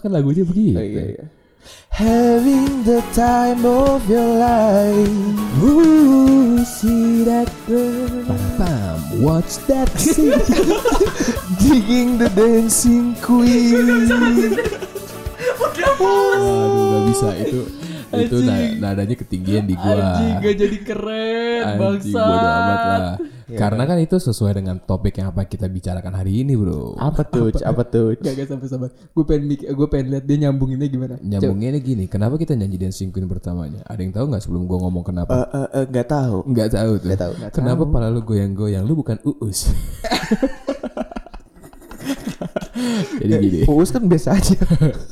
kan lagunya begitu? oh, iya, iya. Having the time of your life. Ooh, see that girl. Pam, what's that? Sing? Digging the dancing queen. Aduh, gak bisa itu. Itu na- nadanya ketinggian di gua. Anjing gak jadi keren Anjing, bangsa. bodo amat lah. Karena kan itu sesuai dengan topik yang apa kita bicarakan hari ini, bro. Apa tuh? Apa tuh? Gak gak sampai sabar. Gue pengen mik- gue pengen lihat dia nyambunginnya gimana. Nyambungnya ini gini, kenapa kita nyanyi Dancing Queen pertamanya? Ada yang tahu nggak sebelum gua ngomong kenapa? Eh, eh, eh, nggak tahu. Nggak tahu tuh. Nggak tahu. Kenapa pala lu goyang-goyang? Lu bukan uus. jadi gini. Uus kan biasa aja.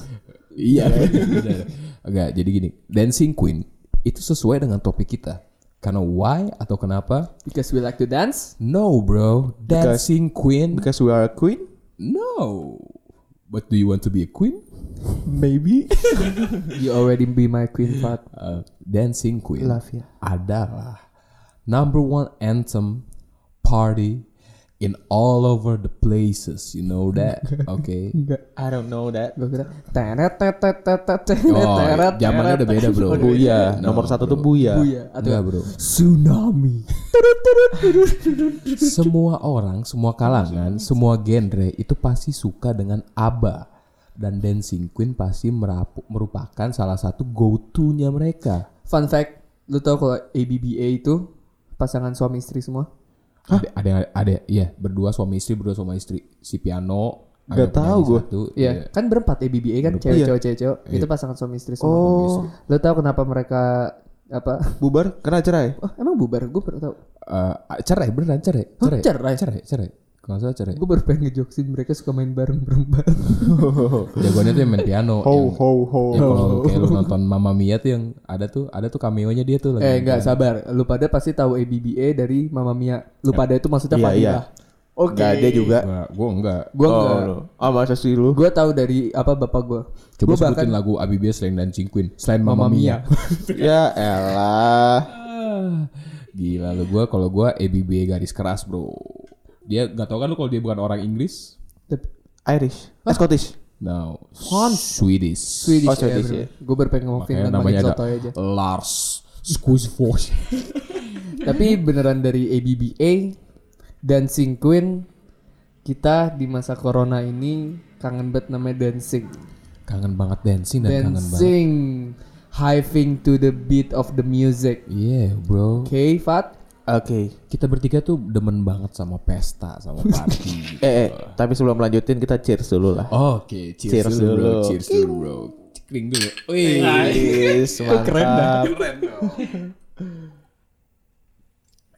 iya. benar. Enggak, jadi gini. Dancing Queen itu sesuai dengan topik kita. Karena why atau kenapa? Because we like to dance. No, bro. Dancing Queen. Because we are a queen. No. But do you want to be a queen? Maybe. You already be my queen, Fat. Uh, Dancing Queen Love ya. adalah number one anthem party in all over the places. You know that? Okay. I don't know that. Gue kira teret teret teret teret Oh, teret zamannya udah beda, bro. Buya. No, Nomor satu bro. tuh Buya. Buya atau Enggak, bro. tsunami. semua orang, semua kalangan, semua genre itu pasti suka dengan ABBA dan Dancing Queen pasti merapu- merupakan salah satu go-to-nya mereka. Fun fact, lu tau kalau ABBA itu pasangan suami istri semua? Ada, ada, ada, iya berdua suami istri, berdua suami istri. Si piano, Nggak ada tahu penyanyi gua. satu, Iya, kan berempat ABBA kan cewek Iya. cewek cewek cewek. Itu pasangan suami istri semua. Oh. Lu tau kenapa mereka apa? Bubar karena cerai. Oh, emang bubar? Gue baru tau. Eh, cerai beneran cerai, cerai, cerai? cerai, cerai. Kalau nggak salah cerai. Gue baru pengen ngejoksin mereka suka main bareng berempat. Jagoannya tuh yang main piano. Ho yang, ho ho. yang kalau kayak lu nonton Mamma Mia tuh yang ada tuh, ada tuh cameo-nya dia tuh lagi. eh enggak sabar. Lu pada pasti tahu ABBA dari Mama Mia. Lu pada itu maksudnya Iya, Fadilah. iya. Oke. Enggak ada juga. Gua, gua enggak. Gue Oh, enggak. lu. Ah masa sih lu? Gue tahu dari apa bapak gue. Coba Gue sebutin lagu ABBA selain Dancing Queen, selain Mamma, Mia. ya elah. Ah, Gila lu gua kalau gua ABBA garis keras, Bro. Dia nggak tahu kan lu kalau dia bukan orang Inggris? Irish. Eh, Scottish. No, Swedish. Swedish, Oh, Swedish, ya. Gue baru pengen ngomong Makanya Finland namanya namanya ada aja. Lars Skuisfors. Tapi beneran dari ABBA, Dancing Queen, kita di masa corona ini kangen banget namanya dancing. kangen banget dancing dan kangen banget. Dancing, hiving to the beat of the music. Iya, bro. Oke, Fat? Oke. Kita bertiga tuh demen banget sama pesta, sama party. Eh, eh, tapi sebelum lanjutin kita cheers dulu lah. Oke, cheers, Cheers dulu, bro. dulu. Cheers dulu, bro. Cekring dulu. Wih. Cheers, mantap.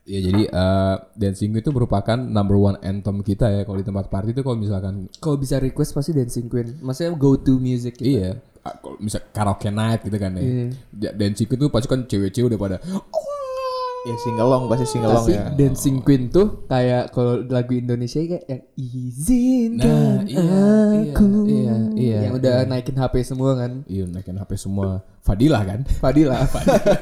Ya jadi eh, dancing itu merupakan number one anthem kita ya kalau di tempat party itu kalau misalkan Kalau bisa request pasti Dancing Queen. Maksudnya go to music kita. iya ah, kalau misal karaoke night gitu kan ya. Iya. Ja- Dancing itu pasti kan cewek-cewek udah pada Ya singelong pasti singelong Tapi ya. Dancing Queen tuh kayak kalau lagu Indonesia kayak yang izinkan Nah, iya, aku iya, iya, yang udah naikin HP semua kan. iya naikin HP semua Fadilah kan. Fadila.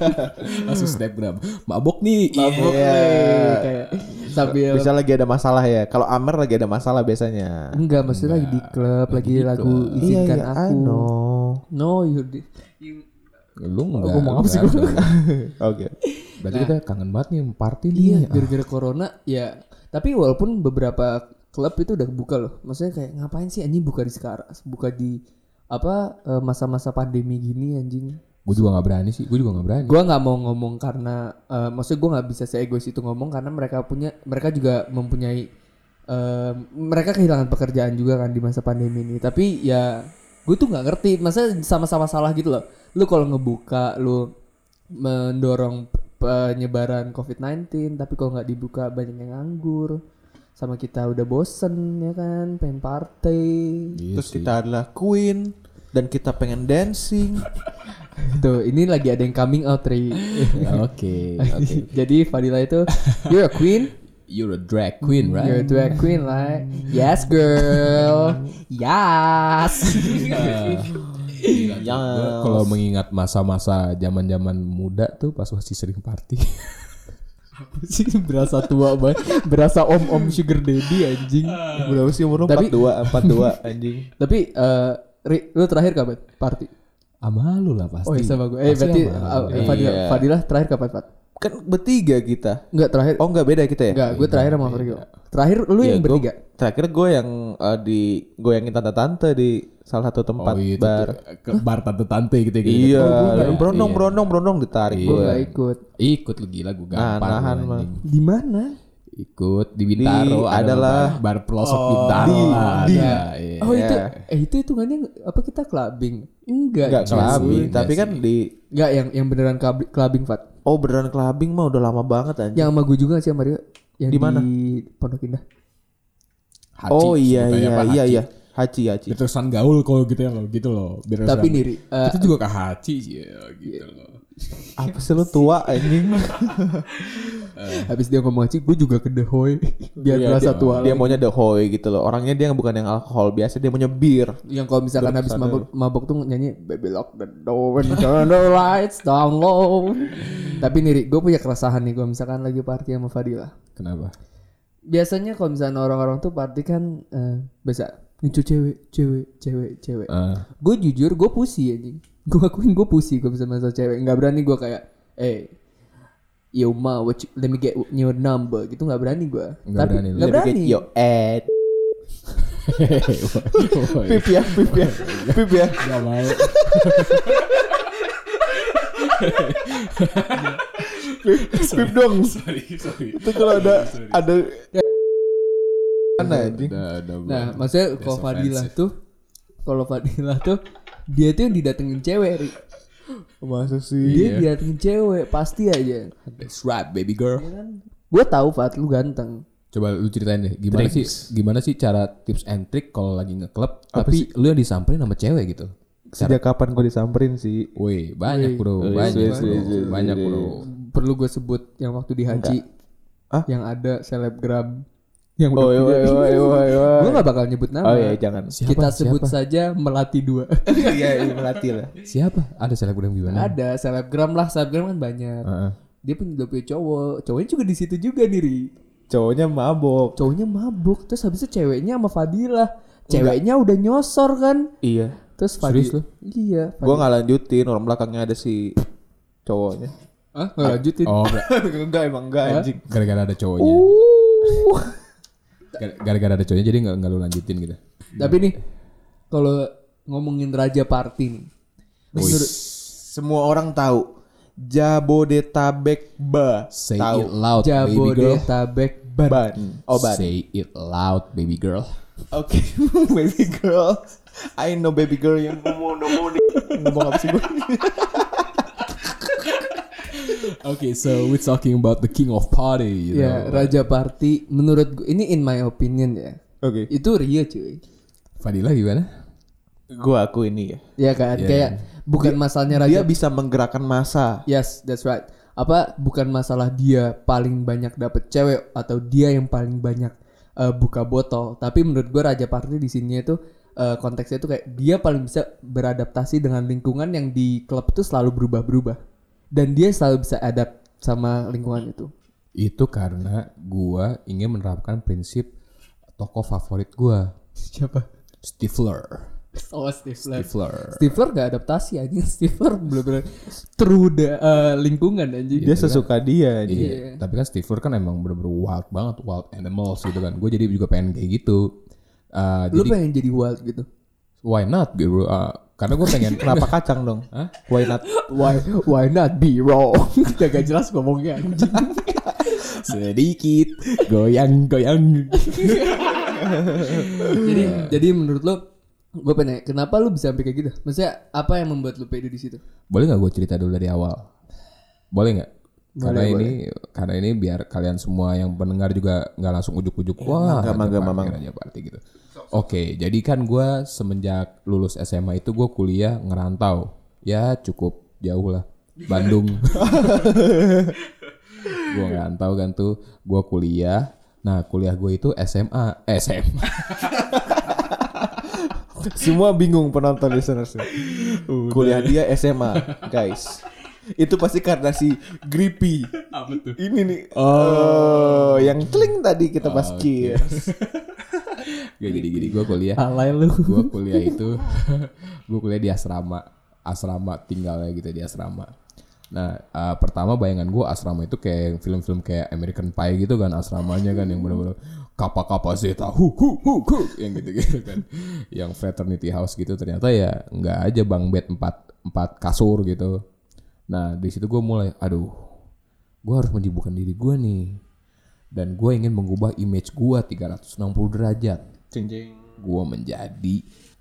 Langsung snapgram. Mabok nih. Mabuk Iya. nih kayak sambil Bisa lagi ada masalah ya. Kalau Amer lagi ada masalah biasanya. enggak maksudnya lagi di klub, lagi, lagu izinkan iya, aku. I know. No, you, you Lu enggak. ngomong apa sih. Oke. Berarti kita kangen banget nih party nih. Iya, gara-gara corona ya. Tapi walaupun beberapa klub itu udah buka loh. Maksudnya kayak ngapain sih anjing buka di sekarang, buka di apa eh, masa-masa pandemi gini anjing. Gue juga nggak berani sih. Gue juga nggak berani. Gua nggak mau ngomong karena eh, maksudnya gua nggak bisa seegois itu ngomong karena mereka punya mereka juga mempunyai eh, mereka kehilangan pekerjaan juga kan di masa pandemi ini. Tapi ya gue tuh nggak ngerti, masa sama-sama salah gitu loh. Lu kalau ngebuka lu mendorong penyebaran COVID-19 tapi kalau nggak dibuka banyak yang nganggur sama kita udah bosen ya kan pengen party Iya Terus sih. kita adalah queen dan kita pengen dancing. tuh ini lagi ada yang coming out Ri Oke. Oke. jadi Fadila itu you're a queen You're a drag queen, right? You're a drag queen, right? Yes, girl. Yes. Gila, Gua Kalau mengingat masa-masa zaman-zaman muda tuh pas masih sering party. Apa sih berasa tua banget berasa om om sugar daddy anjing Berapa sih umur lu? Tapi- 42, 42 anjing. tapi eh Ri, lu terakhir kapan party Sama lu lah pasti. oh iya sama gue eh Pasti berarti uh, lu. Fadilah, Iya. Fadilah terakhir kapan Fat Kan bertiga kita. enggak terakhir Oh enggak beda kita ya? enggak gue terakhir sama Fadil terakhir lu Iya, yang gua- bertiga Terakhir gue yang eh, di goyangin tante-tante di salah satu tempat Oh iya, bar. Ke bar tante-tante gitu gitu. Iya, gitu. berondong, berondong, berondong ditarik gue gue. gak ikut Ikut lu gila gue gampang. Nah, nahan mah. di mana Ikut di Bintaro Di- adalah- bar, bar pelosok Bintaro di- lah. di- ada, iya. oh itu eh itu hitungannya apa kita clubbing enggak Enggak clubbing, Enggak tapi kan sih. di enggak yang yang beneran club- clubbing Fat Oh beneran clubbing mah udah lama banget anjing. yang sama gue juga sih sama Rio yang Di mana? Pondok Indah Haji, oh iya iya iya iya. Haji Haji. Itu kesan gaul kalau gitu ya lo gitu loh. Biar tapi kesan- nih Ri, eh, itu juga ke Haji ya gitu loh. Apa sih lu tua anjing? habis dia ngomong Haji gue juga ke The Hoy biar Iya, berasa dia, tua Dia lagi. maunya the hoy gitu loh. Orangnya dia bukan yang alkohol biasa, dia maunya bir. yang kalau misalkan habis mabok, mabok tuh nyanyi baby lock the door and turn the lights down low tapi nih Ri, gue punya keresahan nih kalau misalkan lagi party sama Fadila Kenapa? biasanya kalau misalnya orang-orang tuh party kan eh, biasa ngecu cewek cewek cewek cewek Eh, gue jujur gue pusi anjing gue akuin gue pusi kalau misalnya masalah cewek nggak berani gue kayak eh yo ma what you- let me get your number gitu nggak berani gue Nggak berani nggak me berani get your ad. Pip ya, pip ya, pip ya. Gak mau. Pip dong. sorry, sorry. Itu kalau ada ada mana anjing? Nah, maksudnya kalau Fadilah tuh, kalau Fadilah tuh dia tuh yang didatengin cewek, Ri. Masa sih? Dia didatengin cewek pasti aja. That's right, baby girl. Gue tahu Fat lu ganteng. Coba lu ceritain deh, gimana sih gimana sih cara tips and trick kalau lagi nge-club tapi lu yang disamperin sama cewek gitu. Sejak kapan gue disamperin sih? Woi, banyak bro, Wih, banyak wih, bro, wih, banyak bro. Perlu gue sebut yang waktu di Haji. Ah? Yang ada selebgram yang Oh iya iya iya iya. Gue gak bakal nyebut nama. Oh iya jangan. Siapa? Kita sebut Siapa? saja Melati dua. Iya iya melati lah. Siapa? Ada selebgram gimana? ada selebgram lah, selebgram kan banyak. Heeh. Dia punya udah punya cowok, cowoknya juga di situ juga nih. Ri. Cowoknya mabok. Cowoknya mabuk, terus habis itu ceweknya sama Fadilah. Ceweknya udah nyosor kan. Iya. Terus Serius Fadil. Iya. Gue nggak lanjutin. Orang belakangnya ada si cowoknya. Ah, nggak lanjutin. Oh, enggak. enggak emang enggak anjing. gara-gara ada cowoknya. Gara- Gara-gara ada cowoknya jadi nggak nggak lu lanjutin gitu. Tapi nih, kalau ngomongin raja party nih, menurut Semua orang tahu Jabodetabek ba. Say tahu. it loud, baby girl. Jabodetabek ban. Ban. Oh ban. Say it loud, baby girl. Oke, baby girl. I know baby girl yang ngomong ngomong. Ngomong apa sih gue? Okay, so we're talking about the king of party, you Ya, know. raja party menurut gue ini in my opinion ya. Oke. Itu Rio cuy. Fadila gimana? Gue aku ini ya. Ya kan, kayak bukan masalahnya raja Dia bisa menggerakkan masa. Yes, that's right. Apa bukan masalah dia paling banyak dapet cewek atau dia yang paling banyak eh, buka botol, tapi menurut gue raja party di sini itu eh, konteksnya itu kayak dia paling bisa beradaptasi dengan lingkungan yang di klub itu selalu berubah-berubah dan dia selalu bisa adapt sama lingkungan itu. Itu karena gua ingin menerapkan prinsip tokoh favorit gua, Siapa? Stifler. Oh, Stifler. Stifler. Stifler gak adaptasi aja. Stifler bener-bener true the, eh, lingkungan anjing. Dia sesuka dia. anjing. Iya. Tapi kan Stifler kan emang bener-bener wild banget, wild animals gitu kan. Gue jadi juga pengen kayak gitu. Uh, Lu jadi pengen jadi wild gitu? why not gitu? Uh, karena gue pengen Kenapa kacang dong? Hah? Why not? Why why not be wrong? Udah gak jelas ngomongnya sedikit goyang-goyang. jadi jadi menurut lo gue pengen kenapa lu bisa sampai kayak gitu? Maksudnya apa yang membuat lu pede di situ? Boleh nggak gue cerita dulu dari awal? Boleh nggak? Karena Boleh, ini karena ini biar kalian semua yang pendengar juga nggak langsung ujuk-ujuk wah mangga, mangga, mamang. Raja Party gitu. Oke, jadi kan gue semenjak lulus SMA itu gue kuliah ngerantau, ya cukup jauh lah, Bandung. gue ngerantau kan tuh, gue kuliah. Nah kuliah gue itu SMA, eh, SMA. Semua bingung penonton listeners. Kuliah dia SMA, guys. Itu pasti karena si Grippy. Apa tuh? Ini nih. Oh, yang teling tadi kita pas cheers. Gak jadi gini gue kuliah. Alay lu. gue kuliah itu gue kuliah di asrama. Asrama tinggalnya gitu di asrama. Nah eh, pertama bayangan gue asrama itu kayak film-film kayak American Pie gitu kan asramanya kan yang bener-bener kapal kapal zeta hu hu hu hu yang gitu gitu kan. Yang fraternity house gitu ternyata ya nggak aja bang bed empat empat kasur gitu. Nah di situ gue mulai aduh gue harus menyibukkan diri gue nih. Dan gue ingin mengubah image gue 360 derajat Cincing. gue menjadi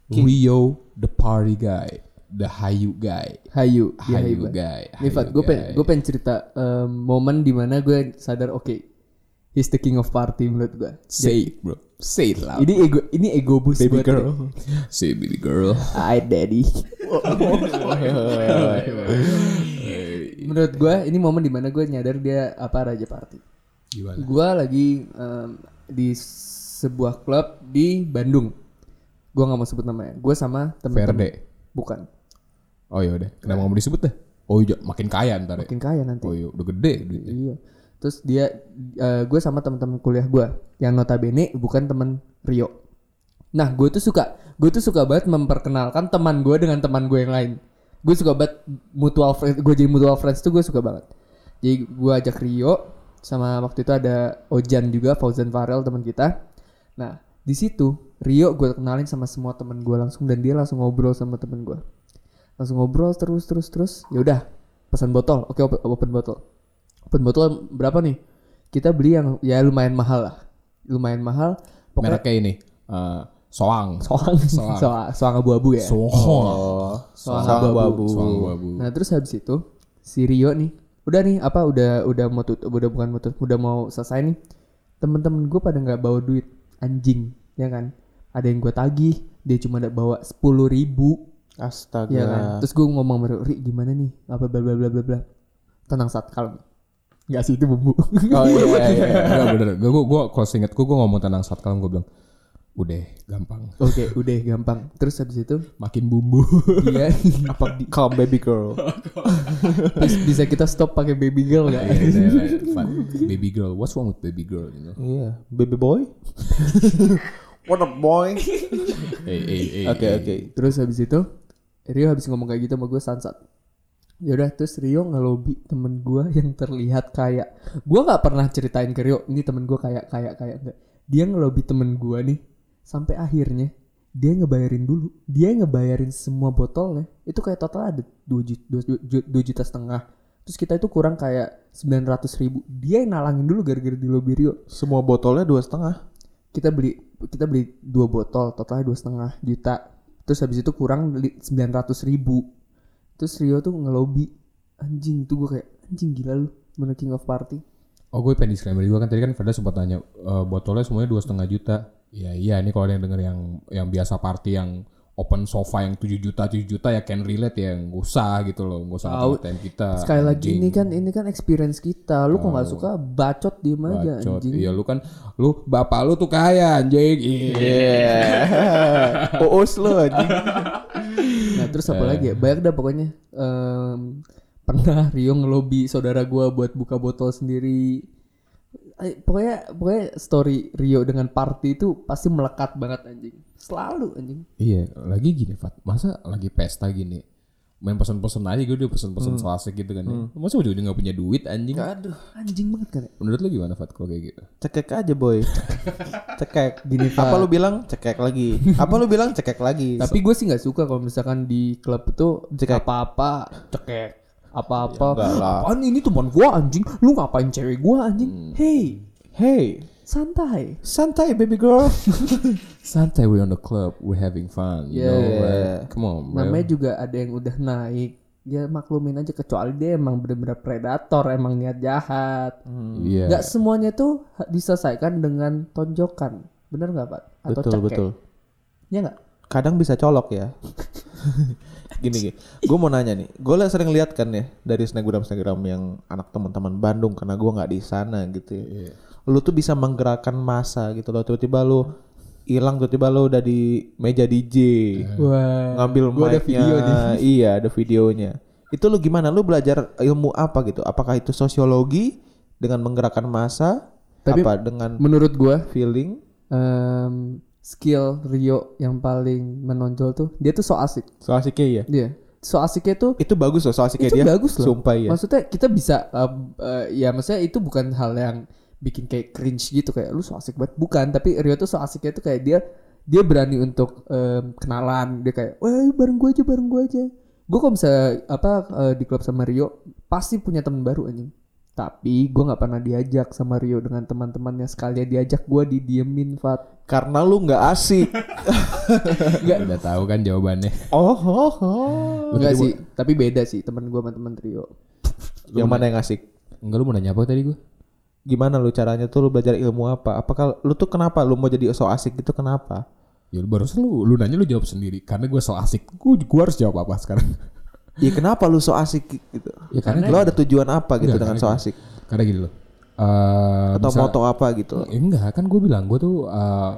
Rio the party guy, the Hayu guy, Hayu, dia Hayu guy. Nih Fat, gue pengen, gue pengen cerita em, momen di mana gue sadar oke, he's the king of party menurut gue. say it bro, say it loud, Ini ego, ini ego boost Baby buat girl. say it, baby girl. I daddy. menurut gue ini momen di mana gue nyadar dia apa raja party. Gimana? Gue lagi em, di sebuah klub di Bandung. Gue nggak mau sebut namanya. Gue sama temen-temen. Verde. Bukan. Oh ya udah, kenapa nggak mau disebut dah? Oh iya, makin kaya ntar ya. Makin kaya nanti. Oh iya, udah gede duitnya. Iya. Terus dia gue sama teman-teman kuliah gue yang notabene bukan teman Rio. Nah, gue tuh suka gue tuh suka banget memperkenalkan teman gue dengan teman gue yang lain. Gue suka banget mutual friends, gue jadi mutual friends tuh gue suka banget. Jadi gue ajak Rio sama waktu itu ada Ojan juga, Fauzan Farel teman kita. Nah, di situ Rio gue kenalin sama semua teman gue langsung dan dia langsung ngobrol sama temen gue. Langsung ngobrol terus terus terus. Ya udah, pesan botol. Oke, open, open botol. Open botol berapa nih? Kita beli yang ya lumayan mahal lah. Lumayan mahal. Pokoknya Mereknya ini, eh, Soang. soang Soang. soang, soang abu-abu ya. Soang. Oh, Soang soang abu-abu. abu-abu. Soang babu. Nah terus habis itu si Rio nih udah nih apa udah udah mau tutup udah bukan mau tutup udah mau selesai nih temen-temen gue pada nggak bawa duit anjing ya kan? Ada yang gue tagih dia cuma ada bawa sepuluh ribu. Astaga. ya kan? Terus gue ngomong Rio, Ri gimana nih? Apa bla bla bla bla bla? Tenang saat kalem nggak sih itu bumbu. Oh iya iya. Enggak bener, gue gue gue kalau inget gue gue ngomong tenang saat kalem gue bilang, udah gampang, oke udah gampang terus habis itu makin bumbu. dia Apa di calm baby girl. bisa kita stop pakai baby girl nggak Iya, iya, iya. Fun. baby girl, what's wrong with baby girl? You know? Iya, baby boy. What up boy? Oke oke. Terus habis itu Rio habis ngomong kayak gitu sama gue sansat. Ya udah terus Rio ngelobi temen gue yang terlihat kayak gue nggak pernah ceritain ke Rio ini temen gue kayak kayak kayak enggak. Dia ngelobi temen gue nih sampai akhirnya dia ngebayarin dulu. Dia ngebayarin semua botolnya. Itu kayak total ada 2 juta, 2, juta setengah. Terus kita itu kurang kayak 900 ribu. Dia yang nalangin dulu gara-gara di lobby Rio Semua botolnya dua setengah. kita beli kita beli dua botol totalnya dua setengah juta terus habis itu kurang sembilan ratus ribu terus Rio tuh ngelobi anjing tuh gue kayak anjing gila lu bener king of party Oh gue pengen disclaimer juga kan tadi kan Ferda sempat tanya e, botolnya semuanya dua setengah juta. Iya iya ini kalau ada yang denger yang yang biasa party yang open sofa yang 7 juta 7 juta ya can relate ya nggak usah gitu loh nggak usah Tahu. ngatain kita. sekali lagi anjing. ini kan ini kan experience kita lu kok nggak suka bacot diem aja Bacot. anjing Iya lu kan lu bapak lu tuh kaya anjing. Iya. Yeah. Uus lu anjing. nah terus apa lagi ya banyak dah pokoknya Em, pernah Rio ngelobi saudara gua buat buka botol sendiri Eh, pokoknya pokoknya story Rio dengan party itu pasti melekat banget anjing selalu anjing Iya, lagi gini Fat. Masa lagi pesta gini. Main pesen-pesen aja gue udah pesen-pesen selasek gitu kan ya. Masa udah nggak punya duit anjing? Aduh, anjing banget kan ya? Menurut lu gimana Fat kalau kayak gitu? cekek aja boy. cekek. Gini, Pak. Apa lu bilang cekek lagi? Apa lu bilang cekek lagi? tapi gue sih nggak suka kalau misalkan di klub itu Cekek. apa-apa cekek apa-apa. Ya, apaan ini teman gua anjing? Lu ngapain cewek gua anjing? Hey. Hey, santai. Santai baby girl. Santai we're on the club, we're having fun. You Yeah. know, right? Come on, bro. namanya juga ada yang udah naik. Ya maklumin aja kecuali dia emang bener-bener predator emang niat jahat. Iya. nggak semuanya tuh diselesaikan dengan tonjokan. Bener nggak pak? Atau betul cekek betul. ya nggak Kadang bisa colok ya. gini gini, gue mau nanya nih, gue sering lihat kan ya dari snapgram snapgram yang anak teman-teman Bandung karena gue nggak di sana gitu ya. Lu tuh bisa menggerakkan masa gitu loh, tiba-tiba lu hilang tiba-tiba lo udah di meja DJ Wah. ngambil gua ada video iya ada videonya. Itu lu gimana? Lu belajar ilmu apa gitu? Apakah itu sosiologi dengan menggerakkan massa? Tapi- apa dengan Menurut gua feeling? em, skill Rio yang paling menonjol tuh dia tuh so asik. so asiknya ya Dia so asiknya tuh itu bagus loh so asiknya itu dia. bagus loh. sumpah ya Maksudnya kita bisa eh, eh, ya maksudnya itu bukan hal yang bikin kayak cringe gitu kayak lu so asik banget. Bukan tapi Rio tuh so asiknya tuh kayak dia dia berani untuk em, kenalan. Dia kayak wah bareng gua aja bareng gua aja. Gue kalau bisa apa eh, di klub sama Rio pasti punya teman baru anjing tapi gue nggak pernah diajak sama Rio dengan teman-temannya sekalian. Diajak gua didiemin Fat. Karena lu nggak asik. Udah tahu kan jawabannya. oh, oh, oh. enggak sih tapi beda sih teman gua sama teman Rio. Yang mana yang asik? Enggak lu mau nanya apa tadi gue? gimana lu caranya tuh? Lu belajar ilmu apa? Apakah lu tuh kenapa lu mau jadi so asik itu kenapa? Ya lu barusan lu, lu nanya lu jawab sendiri. Karena gue so asik. Gue gua harus jawab apa sekarang? Ya kenapa lu so asik gitu Ya karena lu ada tujuan apa gitu Enggak, dengan so asik karena gini loh. Eh atau bisa- moto apa gitu Eh, enggak kan gue bilang gue tuh eh,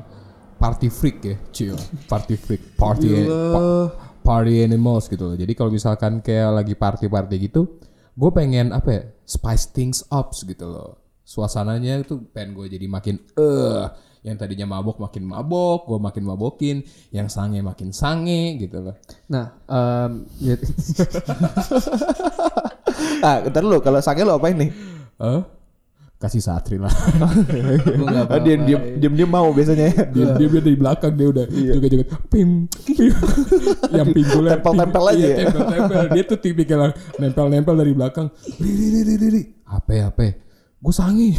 party freak ya, chill. Party freak, party pa- party animals gitu loh. Jadi kalau misalkan kayak lagi party-party gitu, gue pengen apa ya, spice things up gitu loh. Suasananya itu pengen gue jadi makin eh yang tadinya mabok makin mabok, gue makin mabokin, yang sange makin sange gitu loh. nah em, ya- ah ntar lu kalau sange lu apain nih? Eh? Kasih satri lah. Ah, dia dia dia dia mau biasanya ya. dia, dia dia dari belakang dia udah joget-joget pim pim yang pinggulnya Tempel-tempel aja iya, ya? tempel-tempel. Dia tuh tipikal nempel-nempel dari belakang. Riri riri riri apa apa gue sangi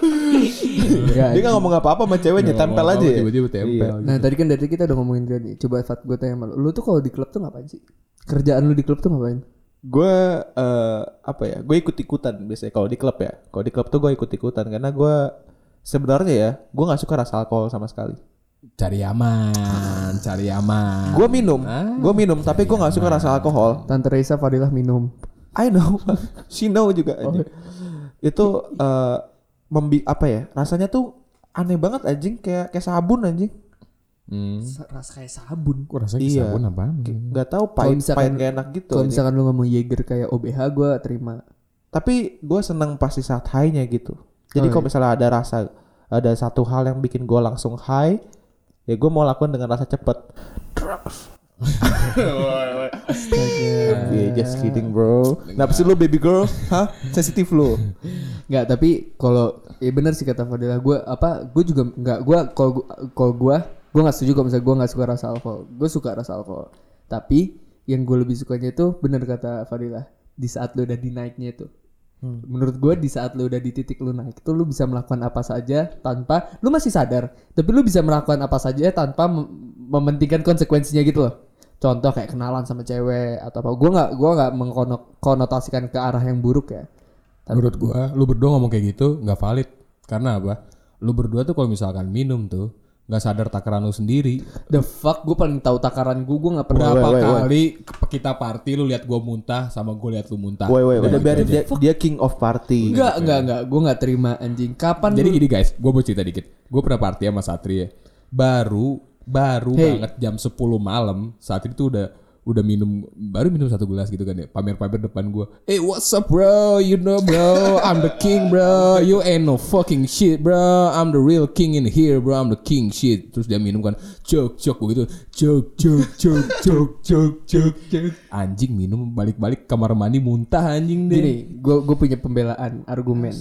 dia nggak ngomong apa-apa sama ceweknya tempel aja ya tiba-tiba tempel Nah tadi kan dari kita udah ngomongin dia nih. Coba Fat gue tanya sama lu. Tuh kalau di klub tuh ngapain sih? Kerjaan lu di klub tuh ngapain? gue eh, apa ya gue ikut ikutan biasanya kalau di klub ya kalau di klub tuh gue ikut ikutan karena gue sebenarnya ya gue nggak suka rasa alkohol sama sekali cari aman cari aman gue minum gue minum tapi gue nggak suka rasa alkohol Tante Reza Fadilah minum. I know she know juga anjing. itu eh, membi apa ya rasanya tuh aneh banget anjing kayak kayak sabun anjing hmm. Rasa kayak sabun. gue rasa Iya. sabun apaan nggak tahu pahit misalkan- pahit gak enak gitu Kalau misalkan lu ngomong Jaeger kayak OBH gue terima. tapi gue seneng pasti saat high-nya gitu jadi Oh, kalau misalnya ada rasa ada satu hal yang bikin gue langsung high ya gue mau lakukan dengan rasa cepet drugs Yeah, just kidding bro. Kenapa sih lu baby girl? Hah? Sensitif lu? Nggak, tapi kalau ya bener sih kata Fadilah gue apa gue juga nggak gue kalau kalau gue gue nggak setuju kalau misalnya gue nggak suka rasa alkohol. Gue suka rasa alkohol. Tapi yang gue lebih sukanya itu bener kata Fadilah di saat lu udah di naiknya itu. Menurut gue di saat lu udah di titik lu naik itu lu bisa melakukan apa saja tanpa lu masih sadar tapi lu bisa melakukan apa saja tanpa mem- mementingkan konsekuensinya gitu loh contoh kayak kenalan sama cewek atau apa. Gue nggak gue nggak mengkonotasikan ke arah yang buruk ya. Menurut gua lu berdua ngomong kayak gitu nggak valid. Karena apa? Lu berdua tuh kalau misalkan minum tuh nggak sadar takaran lu sendiri. The fuck gue paling tahu takaran gue gue nggak pernah berapa woi. kali ke- kita party lu lihat gua muntah sama gua lihat lu muntah. Woi woi Udah udah biarin dia, dia king of party. Enggak, enggak, enggak. Gue nggak terima anjing. Kapan jadi lu- gini guys. Gua mau cerita dikit. Gua pernah party sama Satria. Baru baru Hey. banget jam 10 malam saat itu udah udah minum baru minum satu gelas gitu kan ya pamer-pamer depan gua. Eh what's up bro? You know bro I'm the king bro. You ain't no fucking shit bro. I'm the real king in here bro. I'm the king shit. Terus dia minum kan cok cok begitu. Cok cok cok cok cok cok cok anjing minum balik-balik kamar mandi muntah anjing deh. Gini, gue gue punya pembelaan argumen.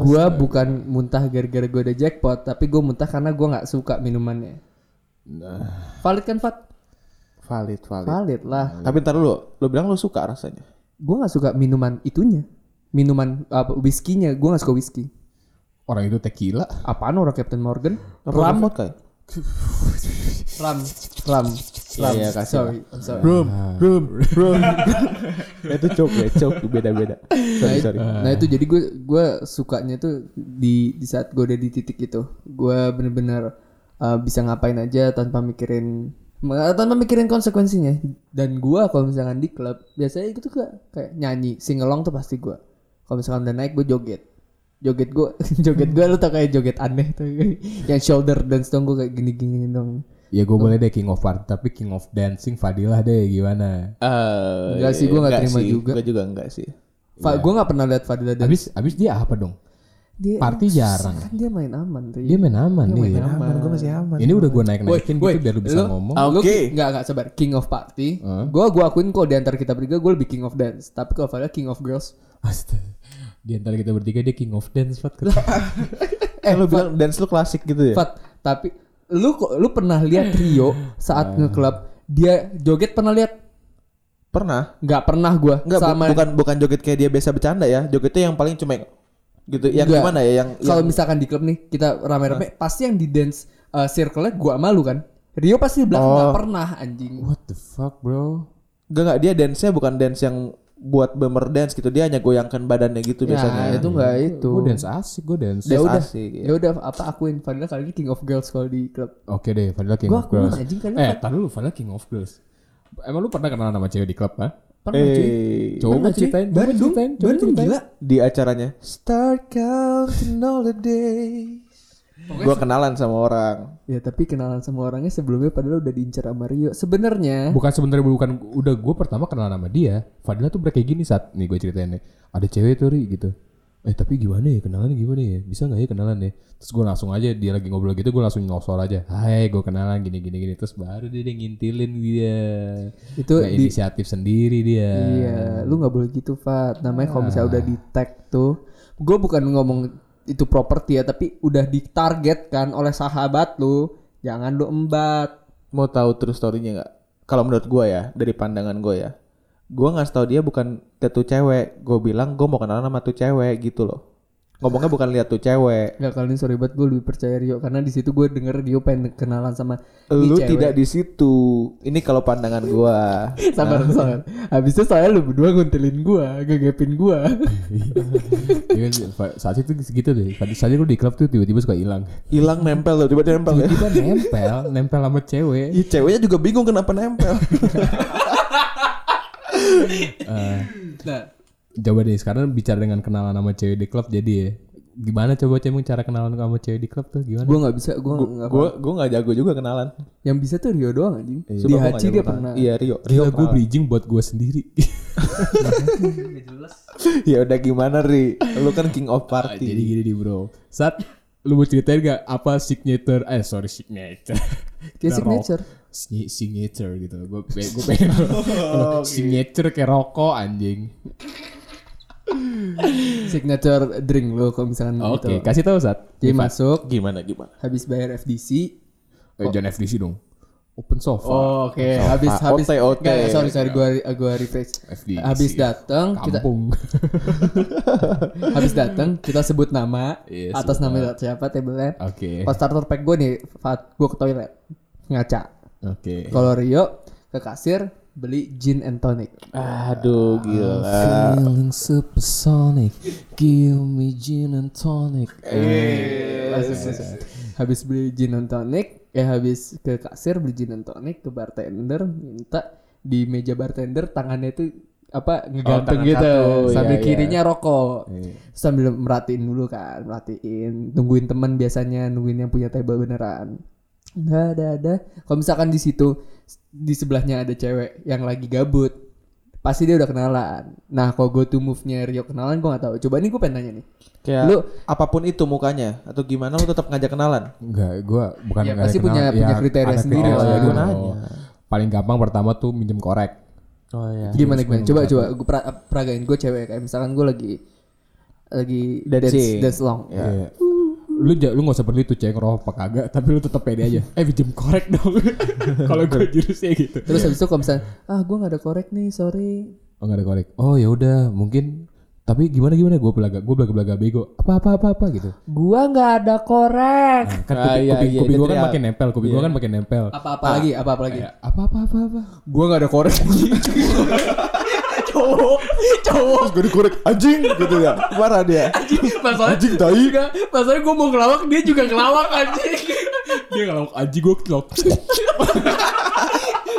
Gue bukan muntah gara-gara gue udah jackpot, tapi gue muntah karena gue nggak suka minumannya. Valid kan Fat? Valid valid Valid lah. Tapi ntar dulu Lu bilang lu suka rasanya Gue nggak suka minuman itunya. Minuman apa whiskynya, gue nggak suka whisky. orang itu tequila Apaan orang Captain Morgan? Ram ya? ram, ram, ram. iya, kasih sorry, I'm sorry. Rum Rum Rum Itu cok ya cok Beda-beda nah, Sorry it- sorry nah itu jadi gue gue sukanya tuh di di saat gue udah di titik itu gue bener-bener uh, bisa ngapain aja tanpa mikirin ma- tanpa mikirin konsekuensinya dan gue kalau misalkan di klub biasanya itu tuh kayak, kayak nyanyi singelong tuh pasti gue kalau misalkan udah naik gue joget joget gue joget gue lu tau kayak joget aneh tuh yang shoulder dance dong gue kayak gini gini dong Ya gue boleh deh King of Party tapi King of Dancing Fadilah deh gimana? Eh, Enggak sih, gua nggak terima sih. juga. Gua juga enggak sih. Fa, gue nggak pernah lihat Fadila dance Abis abis dia apa dong? Dia Party jarang. kan dia main aman tuh Dia main aman nih. Aman, gua masih aman. Ini udah gue naik naikin Woi, gitu biar lu bisa lu- ngomong. Lu Oke. ki- nggak nggak sabar King of Party. Gue gua akuin kok di antara kita bertiga gue lebih King of Dance. Tapi kalau Fadila King of Girls. Astaga. Di antara kita bertiga dia King of Dance Fat. Eh lu bilang dance lu klasik gitu ya? Fat, tapi lu kok lu pernah lihat Rio saat ngeklub dia joget pernah lihat? Pernah? Nggak pernah gue. Enggak, bu- sama bukan bukan joget kayak dia biasa bercanda ya. Jogetnya yang paling cuma yang- gitu. Yang Nggak. gimana ya? Yang kalau yang- misalkan di klub nih kita rame-rame pasti yang di dance uh, circle-nya gua malu kan. Rio pasti di belakang Oh. nggak pernah anjing. What the fuck bro? Enggak enggak dia dance-nya bukan dance yang buat bemer dance gitu. Dia hanya goyangkan badannya gitu Ya, biasanya. itu nggak itu. Gue dance asik gue dance. Ya udah, asik, ya. ya udah apa akuin Fadila kali ini King of Girls kalau di klub. Oke deh, Fadila King Gua of Girls. anjing kali Eh, tar dulu Fadila King of Girls. Emang lu pernah kenalan sama cewek di klub, ha? Pernah cuy. Eh, Coba Pernah, cuy. ceritain, coba Bandung, ceritain, coba Bandung ceritain. gila. di acaranya Start counting all the days. Gua kenalan sama orang. Ya tapi kenalan sama orangnya sebelumnya padahal udah diincar sama Rio. Sebenarnya Bukan sebenarnya bukan udah gue pertama kenalan sama dia. Fadila tuh kayak gini saat nih gue ceritain nih. Ada cewek tuh Ri gitu. Eh tapi gimana ya kenalan gimana ya? Bisa nggak ya kenalan ya? Terus gue langsung aja dia lagi ngobrol gitu gue langsung nyosor aja. Hai gue kenalan gini gini gini. Terus baru dia, dia ngintilin dia. itu di inisiatif sendiri dia. Iya, lu nggak boleh gitu, Fat. Namanya kalau misalnya udah di tag tuh, gue bukan ngomong itu properti ya, tapi udah ditargetkan oleh sahabat lu, jangan lu embat. Mau tahu true story-nya nggak? Kalau menurut gua ya, dari pandangan gua ya. Gua ngasih tahu dia bukan liat tuh cewek. Gue bilang gue mau kenalan sama tuh cewek gitu loh. Ngomongnya bukan lihat tuh cewek. Nggak kali ini sorry banget gue lebih percaya Rio karena di situ gue denger Rio pengen kenalan sama Lu cewek. tidak di situ. Ini kalau pandangan gua. sabar sabar. Habis itu saya lu berdua nguntilin gua, gegepin gua. Iya Fa- saat itu segitu deh. Tadi saja lu di klub tuh tiba-tiba suka hilang. Hilang nempel loh, tiba-tiba nempel ya. Tiba nempel, nempel sama cewek. Ih, ceweknya juga bingung kenapa nempel. nah, Coba deh sekarang bicara dengan kenalan sama cewek di klub jadi ya. Gimana coba cemung cara kenalan sama cewek di klub tuh gimana? gue nggak bisa, gue nggak. gua gua nggak jago juga kenalan. Yang bisa tuh Rio doang anjing. Di gua nggak Haji dia kenalan. pernah. Iya Rio. Rio gue bridging buat gue sendiri. ya udah gimana Ri? Lu kan king of jadi party. gini nih bro. Saat lu mau ceritain gak apa signature? Eh sorry signature. Kayak signature. Signature gitu. Gue gue pengen signature kayak rokok anjing. signature drink lo kalau misalkan Oke, gitu. kasih tahu saat. Jadi masuk, Gimana gimana? habis bayar FDC. Eh, jangan FDC dong. Open sofa. Oh, oke. Habis Ah, habis OT, OT. Nggak, sorry sorry gua gua refresh. FDC. Habis datang kita Kampung. habis datang kita sebut nama Iya, atas nama siapa tabelnya. Oke. Pas starter pack gue nih, Fat, gue ke toilet ngaca. Oke. Kalau Rio ke kasir beli gin and tonic. Aduh gila. Feeling supersonic, give me gin and tonic. Langsung selesai. Habis beli gin and tonic, ya habis ke kasir beli gin and tonic ke bartender minta di meja bartender tangannya itu apa ngegantung tangan gitu satu, sambil iya, iya. kirinya rokok Iya. sambil merhatiin dulu kan merhatiin tungguin teman biasanya nungguin yang punya table beneran nggak ada ada kalau misalkan di situ di sebelahnya ada cewek yang lagi gabut pasti dia udah kenalan nah kalau go to move nya Rio kenalan gue nggak tahu coba nih gue pengen nanya nih Kayak Lu- apa pun itu mukanya atau gimana lu tetap ngajak kenalan? Enggak, gua bukan Ya, pasti punya- punya kriteria ada sendiri kriteria, lah. gua Gua nanya. nanya. Paling gampang pertama tuh minjem korek. Oh iya. gimana gimana coba coba gue pra, peragain gue cewek kayak misalkan gue lagi lagi dance Dancing. dance long Iya. Lu lu gak usah peduli tuh cewek ngerokok apa kagak, tapi lu tetap pede aja. Eh minjem korek dong. Kalau gue jurusnya gitu. terus habis itu kalau misalnya ah gue nggak ada korek nih sorry. Oh gak ada korek. Oh ya udah, mungkin tapi gimana gimana? Gue belaga gue belaga belaga bego. Apa apa apa apa gitu. Gua nggak ada korek. Nah, kan Ah, kuping, iya, kuping, iya, kuping dia gue kan makin nempel kuping gue kan makin nempel. Apa apa lagi apa apa lagi apa apa apa apa? Gua gak ada korek Cowok. Cowok. Gue dikorek anjing gitu ya. Marah dia. Masalah Anjing tai. Enggak Masalahnya gue mau ngelawak Dia juga ngelawak anjing. Dia ngelawak anjing gue kelok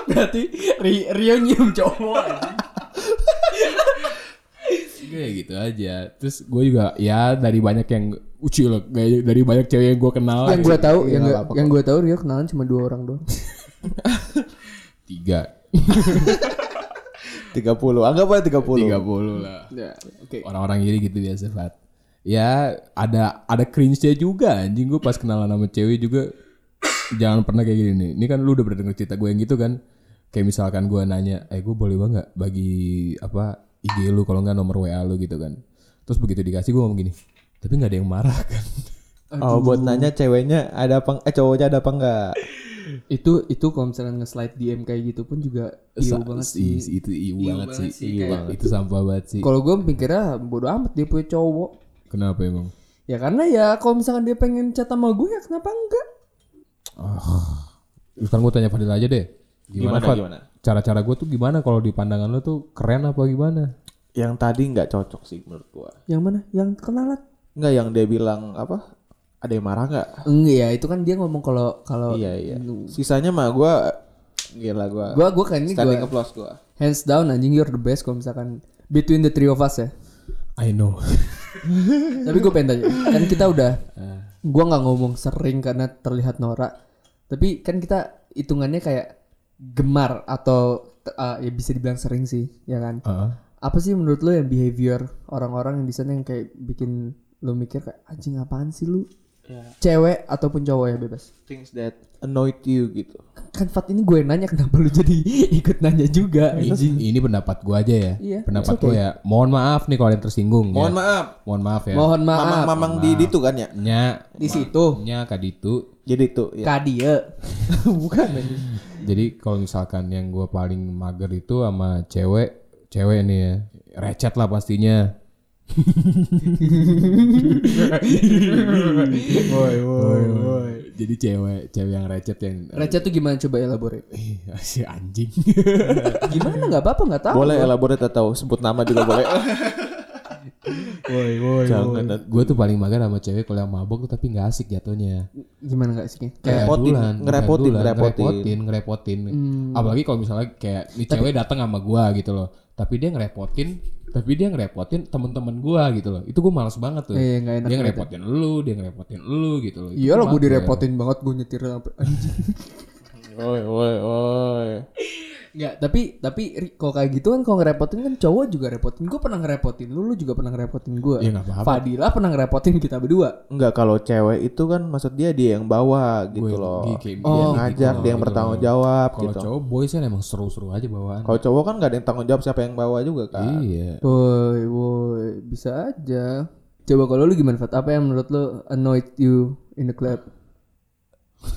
Berarti Ri- Rio nyium cowok anjing. Gitu aja. Terus gue juga ya dari banyak yang uci loh dari banyak cewek yang gue kenal yang gue tahu yang apa-apa yang gue tahu Rio kenalan cuma dua orang doang. tiga 30. Anggap aja 30. tiga puluh lah. Ya, oke. orang-orang iri gitu biasa Fat. Ya ada ada cringe-nya juga anjing. Gue pas kenalan sama cewek juga jangan pernah kayak gini nih. Ini kan lu udah pernah denger cerita gue yang gitu kan? Kayak misalkan gue nanya eh gue boleh banget bagi apa IG lu kalau nggak nomor WA lu? gitu kan. Terus begitu dikasih gue ngomong gini tapi nggak ada yang marah kan? Oh, buat nanya ceweknya ada apa eh cowoknya ada apa enggak? Itu itu kalau misalnya nge-slide DM kayak gitu pun juga Sa- banget sih. itu iu banget sih banget sih, iu banget itu sampah banget sih Kalau gue mikirnya bodo amat dia punya cowok. kenapa emang Ya karena ya kalau misalkan dia pengen chat sama gue ya kenapa enggak? sekarang gue tanya Fadil aja deh gimana, Gimana, Fad? gimana? cara-cara gue tuh gimana kalau di pandangan lu tuh keren apa gimana Yang tadi nggak cocok sih menurut gua. Yang mana? Yang kenalan? Enggak yang dia bilang apa? Ada yang marah nggak? Enggak ya, itu kan dia ngomong kalau kalau Iya iya. Sisanya mah gua gila gua. gua gua kan ini standing gua applause gua. hands down anjing you're the best kalau misalkan between the three of us ya. I know Tapi gue pengen tanya, kan kita udah, gua nggak ngomong sering karena terlihat norak, tapi kan kita hitungannya kayak gemar atau uh, ya bisa dibilang sering sih, ya kan? Heeh. Apa sih menurut lo yang behavior orang-orang yang di sana yang kayak bikin lo mikir kayak anjing apaan sih lu? Cewek ataupun cowok ya bebas. Things that annoyed you gitu. Kan Fat ini gue nanya kenapa lu jadi ikut nanya juga? ini, ini pendapat gue aja ya Iya, pendapat it's gue ya mohon maaf nih kalau ada yang tersinggung Mohon ya. maaf. mohon maaf ya Mohon maaf. Mamang-mamang di itu kan ya. nya Di situ. nya kaditu Jadi itu ya. Kadia. Bukan jadi kalau misalkan yang gue paling mager itu sama cewek cewek nih ya recet lah pastinya Woi woi woi. jadi cewek cewek yang recet yang Recet tuh gimana coba elaborate? Ih, si anjing Gimana nggak apa-apa nggak tahu. Boleh elaborate atau sebut nama juga boleh. Woi woi. Jangan gue tuh paling mager sama cewek kalau yang mabok tuh tapi nggak asik jatuhnya Gimana nggak sih? Kayak ngerepotin, dulan, ngerepotin, dulan, ngerepotin. ngerepotin, ngerepotin. Apalagi kalau misalnya kayak nih cewek datang sama gua gitu loh. Tapi dia ngerepotin, tapi dia ngerepotin temen-temen gua gitu loh. Itu gua males banget tuh. Iya, nggak enak dia banget ngerepotin lu, dia ngerepotin lu gitu loh. Iya lah gue direpotin banget gue nyetir sampai anjing. Woi woi woi. Nggak, tapi tapi kalau kayak gitu kan kalau ngerepotin kan cowok juga repotin. Gue pernah ngerepotin lu, lu juga pernah ngerepotin gue. Ya nggak apa-apa. Fadila pernah ngerepotin kita berdua. Enggak kalau cewek itu kan maksud dia dia yang bawa gitu Gue loh. lagi kayak dia Oh, yang ngajak, dia yang bertanggung jawab Kalau gitu. cowok boys kan emang seru-seru aja bawaan. Kalau cowok kan nggak ada yang tanggung jawab siapa yang bawa juga kan. Iya. Woi woi bisa aja. Coba kalau lu gimana Fat? Apa yang menurut lu annoyed you in the club?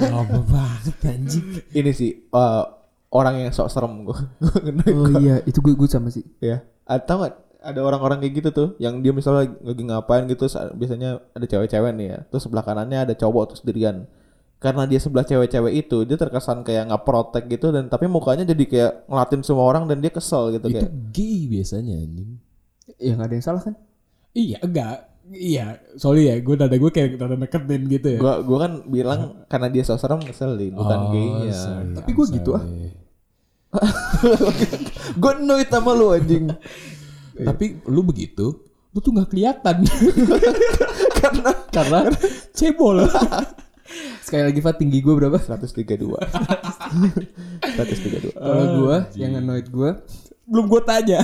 Lama banget anjing. Ini sih eh, orang yang sok serem gue. Oh iya itu gue gue sama sih. ya. Atau nggak ada orang-orang kayak gitu tuh yang dia misalnya lagi ngapain gitu sa- biasanya ada cewek-cewek nih ya. Terus sebelah kanannya ada cowok terus sendirian. Karena dia sebelah cewek-cewek itu dia terkesan kayak nggak protek gitu dan tapi mukanya jadi kayak ngelatin semua orang dan dia kesel gitu Itu kayak. gay biasanya anjing. Ya nggak ada yang salah kan? Iya, enggak. Iya, sorry ya, gue dada gue kayak dada neketin gitu ya. Gua gua kan bilang karena dia sok serem ngeselin bukan Oh, gaynya. sorry, Tapi gue gitu ah. gue annoyed sama lu anjing. Tapi lu begitu, lu tuh nggak kelihatan. karena karena cebol. Sekali lagi Fat tinggi gue berapa? 132. 132. Kalau gue yang annoyed gue, Belum gue tanya.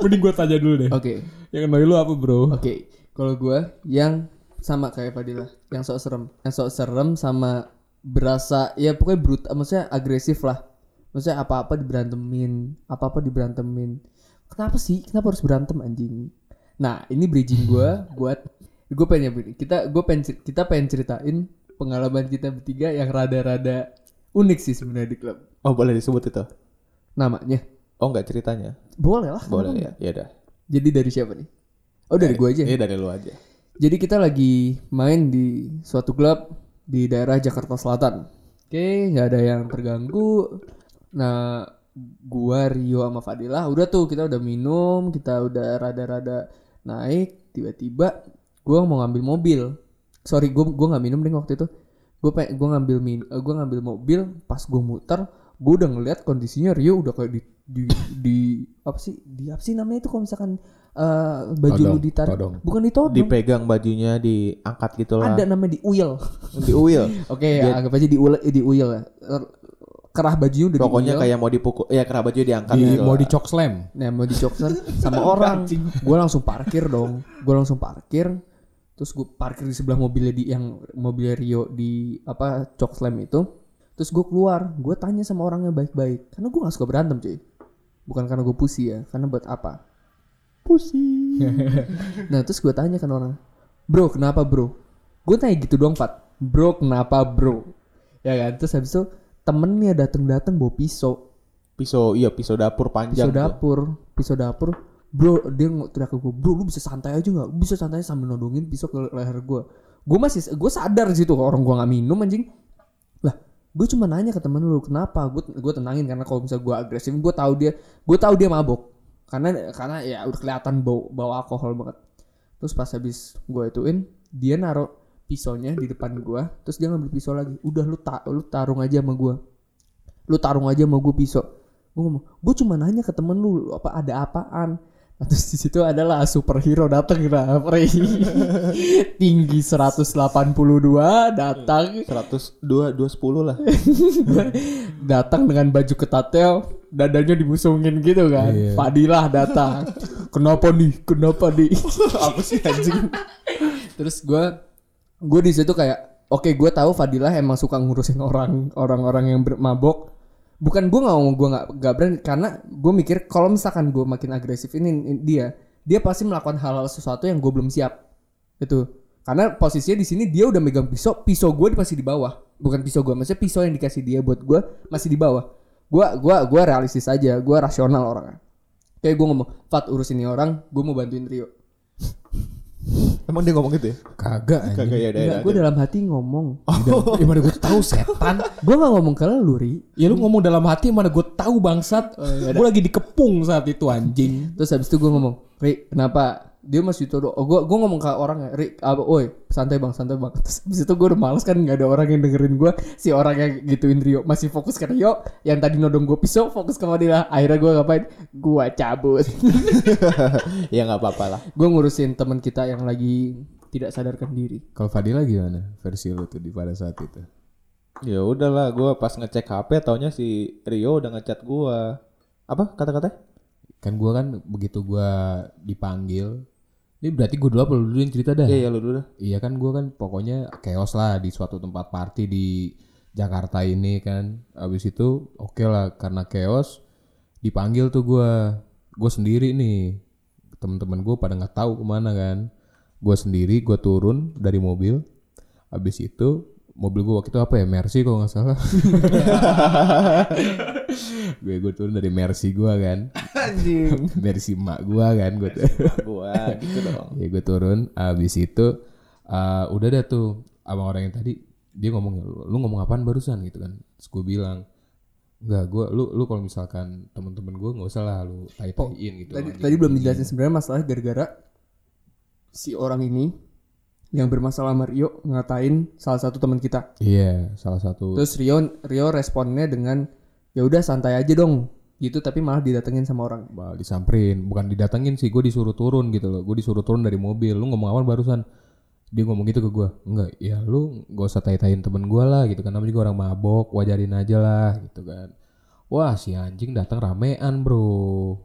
Mending gue tanya dulu deh. oke. Yang annoy lu apa, Bro? Oke, kalau gue yang sama kayak Fadila, yang sok serem, yang sok serem sama berasa ya pokoknya brutal, maksudnya agresif lah. Maksudnya apa-apa diberantemin, apa-apa diberantemin. Kenapa sih? Kenapa harus berantem anjing? Nah, ini bridging gue buat gue pengen begini. Kita gue pengen kita pengen ceritain pengalaman kita bertiga yang rada-rada unik sih sebenarnya di klub. Oh boleh disebut itu? Namanya Oh enggak ceritanya? boleh lah. Boleh ya. Ya udah. Jadi dari siapa nih? Oh dari gue aja. Ini dari lu aja. Jadi kita lagi main di suatu klub di daerah Jakarta Selatan. Oke, nggak ada yang terganggu. Nah, gua Rio sama Fadila udah tuh kita udah minum, kita udah rada-rada naik. Tiba-tiba gua mau ngambil mobil. Sorry, gua gua nggak minum deh waktu itu. Gua pe gua ngambil min, eh, gua ngambil mobil. Pas gua muter, gue udah ngeliat kondisinya Rio udah kayak di di, di apa sih di apa sih namanya itu kalau misalkan eh, baju Todong, lu ditarik todong. bukan ditodong Dipegang bajunya, diangkat gitu lah. ada namanya di uyel Di uil. oke anggap aja di uyel di uyel ya. Er- kerah bajunya udah Pokoknya kayak mau dipukul, ya kerah baju diangkat Di, gitu mau lah. di cok slam. Nah mau dicoksan sama orang. Gue langsung parkir dong. Gue langsung parkir. Terus gue parkir di sebelah mobilnya di yang mobilnya Rio di apa cok slam itu. Terus gue keluar. Gue tanya sama orangnya baik-baik. Karena gue gak suka berantem cuy. Bukan karena gue pusi ya Karena buat apa Pusi Nah terus gue tanya kan orang Bro kenapa bro? Gue tanya gitu doang Pat. Bro kenapa bro? Ya kan? Terus habis itu temennya dateng-dateng bawa pisau. Pisau, iya pisau dapur panjang. pisau tuh. dapur pisau dapur. Bro dia teriak ke gue bro lu bisa santai aja nggak? Bisa santai sambil nodongin pisau ke leher gue gue masih gue sadar situ orang gue nggak minum anjing. Lah gue cuma nanya ke temen lu kenapa? Gue gue tenangin karena kalau misalnya gue agresif gue tahu dia gue tahu dia mabok karena karena ya udah kelihatan bau bau alkohol banget. Terus pas habis gue ituin dia naruh pisaunya di depan gue terus dia ngambil pisau lagi. Udah lu ta lu tarung aja sama gue lu tarung aja sama gue pisau. Gue ngomong gue cuma nanya ke temen lu apa ada apaan terus di situ adalah superhero datang nah Frey. tinggi 182 datang. 100, 2, 210 lah. datang dengan baju ketatnya dadanya dibusungin gitu kan. Fadilah datang. Kenapa nih? Kenapa nih? Apa sih anjing? Terus gue gue di situ kayak oke gue tahu Fadilah emang suka ngurusin orang orang-orang yang bermabok bukan gue nggak mau gue nggak nggak berani karena gue mikir kalau misalkan gue makin agresif ini ini dia dia pasti melakukan hal-hal sesuatu yang gue belum siap itu karena posisinya di sini dia udah megang pisau pisau gue masih di bawah. Bukan pisau gue maksudnya pisau yang dikasih dia buat gue masih di bawah. Gue gua gua realistis aja gue rasional orangnya. Kayak gue ngomong Fat urus ini orang gue mau bantuin Rio Emang dia ngomong gitu ya? Kagak. Kagak ya, Enggak, gue dalam hati ngomong Ya mana gue tahu setan. gue nggak ngomong ke lu Ri Ya lu ngomong dalam hati mana gue tahu bangsat. gue lagi dikepung saat itu anjing. terus habis itu gue ngomong Ri kenapa dia masih tuh oh gue gue ngomong ke orangnya Ri apa oi santai bang santai bang terus habis itu gue udah males kan nggak ada orang yang dengerin gue si orang yang gituin Rio masih fokus ke Rio yang tadi nodong gue pisau fokus ke Madila akhirnya gue ngapain gue cabut ya nggak apa-apa lah. gue ngurusin teman kita yang lagi tidak sadarkan diri Kalau Fadila gimana versi lu tuh di pada saat itu? Ya udahlah, gue pas ngecek HP taunya si Rio udah ngechat gue. Apa kata-kata? Kan gue kan begitu gue dipanggil. Ini berarti gue dulu apa lu dulu yang cerita dah? Iya, iya lu dulu dah. Iya kan gue kan pokoknya chaos lah di suatu tempat party di Jakarta ini kan. Abis itu oke lah karena chaos dipanggil tuh gue. Gue sendiri nih. Temen-temen gue pada nggak tahu ke mana kan. Gue sendiri gue turun dari mobil. Abis itu mobil gue waktu itu apa ya Mercy kalau nggak salah. gue gue turun dari Mercy gue kan. Mercy emak gue kan gue. Gua gitu dong. ya gue turun abis itu eh, udah deh tuh abang orang yang tadi dia ngomong lu ngomong apaan barusan gitu kan terus gue bilang Enggak, gue lu lu kalau misalkan temen-temen gue nggak usah lah lu tai taiin gitu. tadi tadi belum dijelasin sebenarnya masalah gara-gara si orang ini yang bermasalah sama Rio ngatain salah satu teman kita Iya, salah satu. Terus Rio Rio responnya dengan ya udah santai aja dong gitu tapi malah didatengin sama orang. Bah, disamperin, bukan didatengin sih, gue disuruh turun gitu loh. Gue disuruh turun dari mobil. Lu ngomong apa barusan? Dia ngomong gitu ke gue. Enggak, ya lu gak usah tai-taiin temen gue lah gitu kan. Namanya juga orang mabok, wajarin aja lah gitu kan. Wah si anjing datang ramean bro.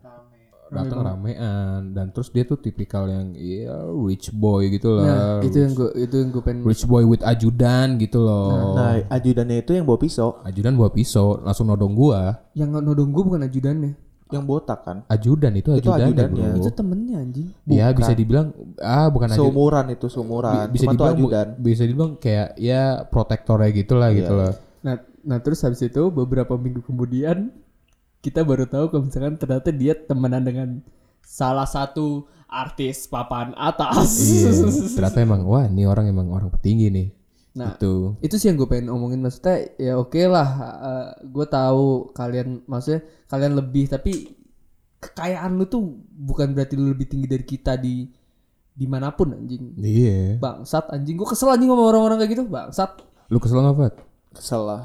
Datang ramean dan terus dia tuh tipikal yang ya rich boy gitu Nah, lah. itu yang gue itu yang gue pengen rich boy with ajudan gitu loh. Nah, ajudannya itu yang bawa pisau, Ajudan bawa pisau langsung nodong gua. yang nodong gue bukan ajudannya. yang botak kan. Ajudan itu Itu ajudan ajudannya. bro. Itu temennya anjing. Ya bisa dibilang ah bukan ajudan. Seumuran itu seumuran. bisa Cuma dibilang ajudan. bisa dibilang kayak ya protektornya gitu lah gitu loh. Nah, nah terus habis itu beberapa minggu kemudian kita baru tahu kalau misalkan ternyata dia temenan dengan salah satu artis papan atas. iya. Ternyata emang wah ini orang emang orang petinggi nih. Nah, itu. itu sih yang gue pengen omongin maksudnya ya oke lah gue tahu kalian maksudnya kalian lebih tapi kekayaan lu tuh bukan berarti lu lebih tinggi dari kita di di mana pun anjing Iya. bangsat anjing gue kesel anjing sama orang-orang kayak gitu bangsat Lu kesel nggak Fat? Kesel lah.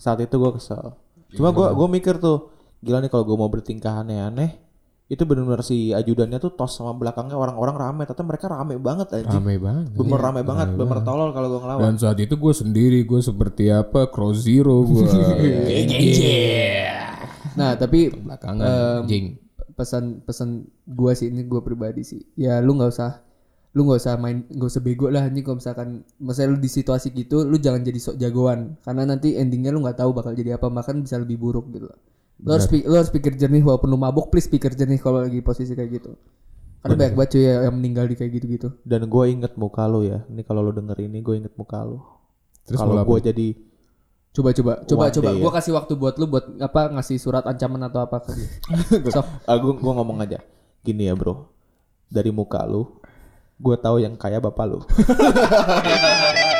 Saat itu gue kesel. Cuma gua gua mikir tuh, gila nih kalau gua mau bertingkah aneh-aneh, itu benar-benar si ajudannya tuh tos sama belakangnya orang-orang rame, tapi mereka rame banget anjing. Rame banget. Bener rame banget, bener tolol kalau gua ngelawan. Dan saat itu gue sendiri, gue seperti apa, cross zero gue. Nah, tapi Belakangan, jing. pesan pesan gua sih ini gua pribadi sih. Ya lu nggak usah lu nggak usah main nggak usah bego lah ini kalau misalkan misalnya lu di situasi gitu lu jangan jadi sok jagoan karena nanti endingnya lu nggak tahu bakal jadi apa bahkan bisa lebih buruk gitu loh. Lu harus lu harus pikir jernih walaupun lu mabuk please pikir jernih kalau lagi posisi kayak gitu. Karena banyak banget cuy ya yang meninggal di kayak gitu-gitu. Dan gua inget muka lu ya. Ini kalau lu denger ini gua inget muka lu. Terus Kalau gua jadi Coba coba coba coba day, gua kasih waktu buat lu buat apa ngasih surat ancaman atau apa ke dia. Sok. ah, gua ngomong aja. Gini ya, Bro. Dari muka lu, gua tahu yang kaya bapak lu.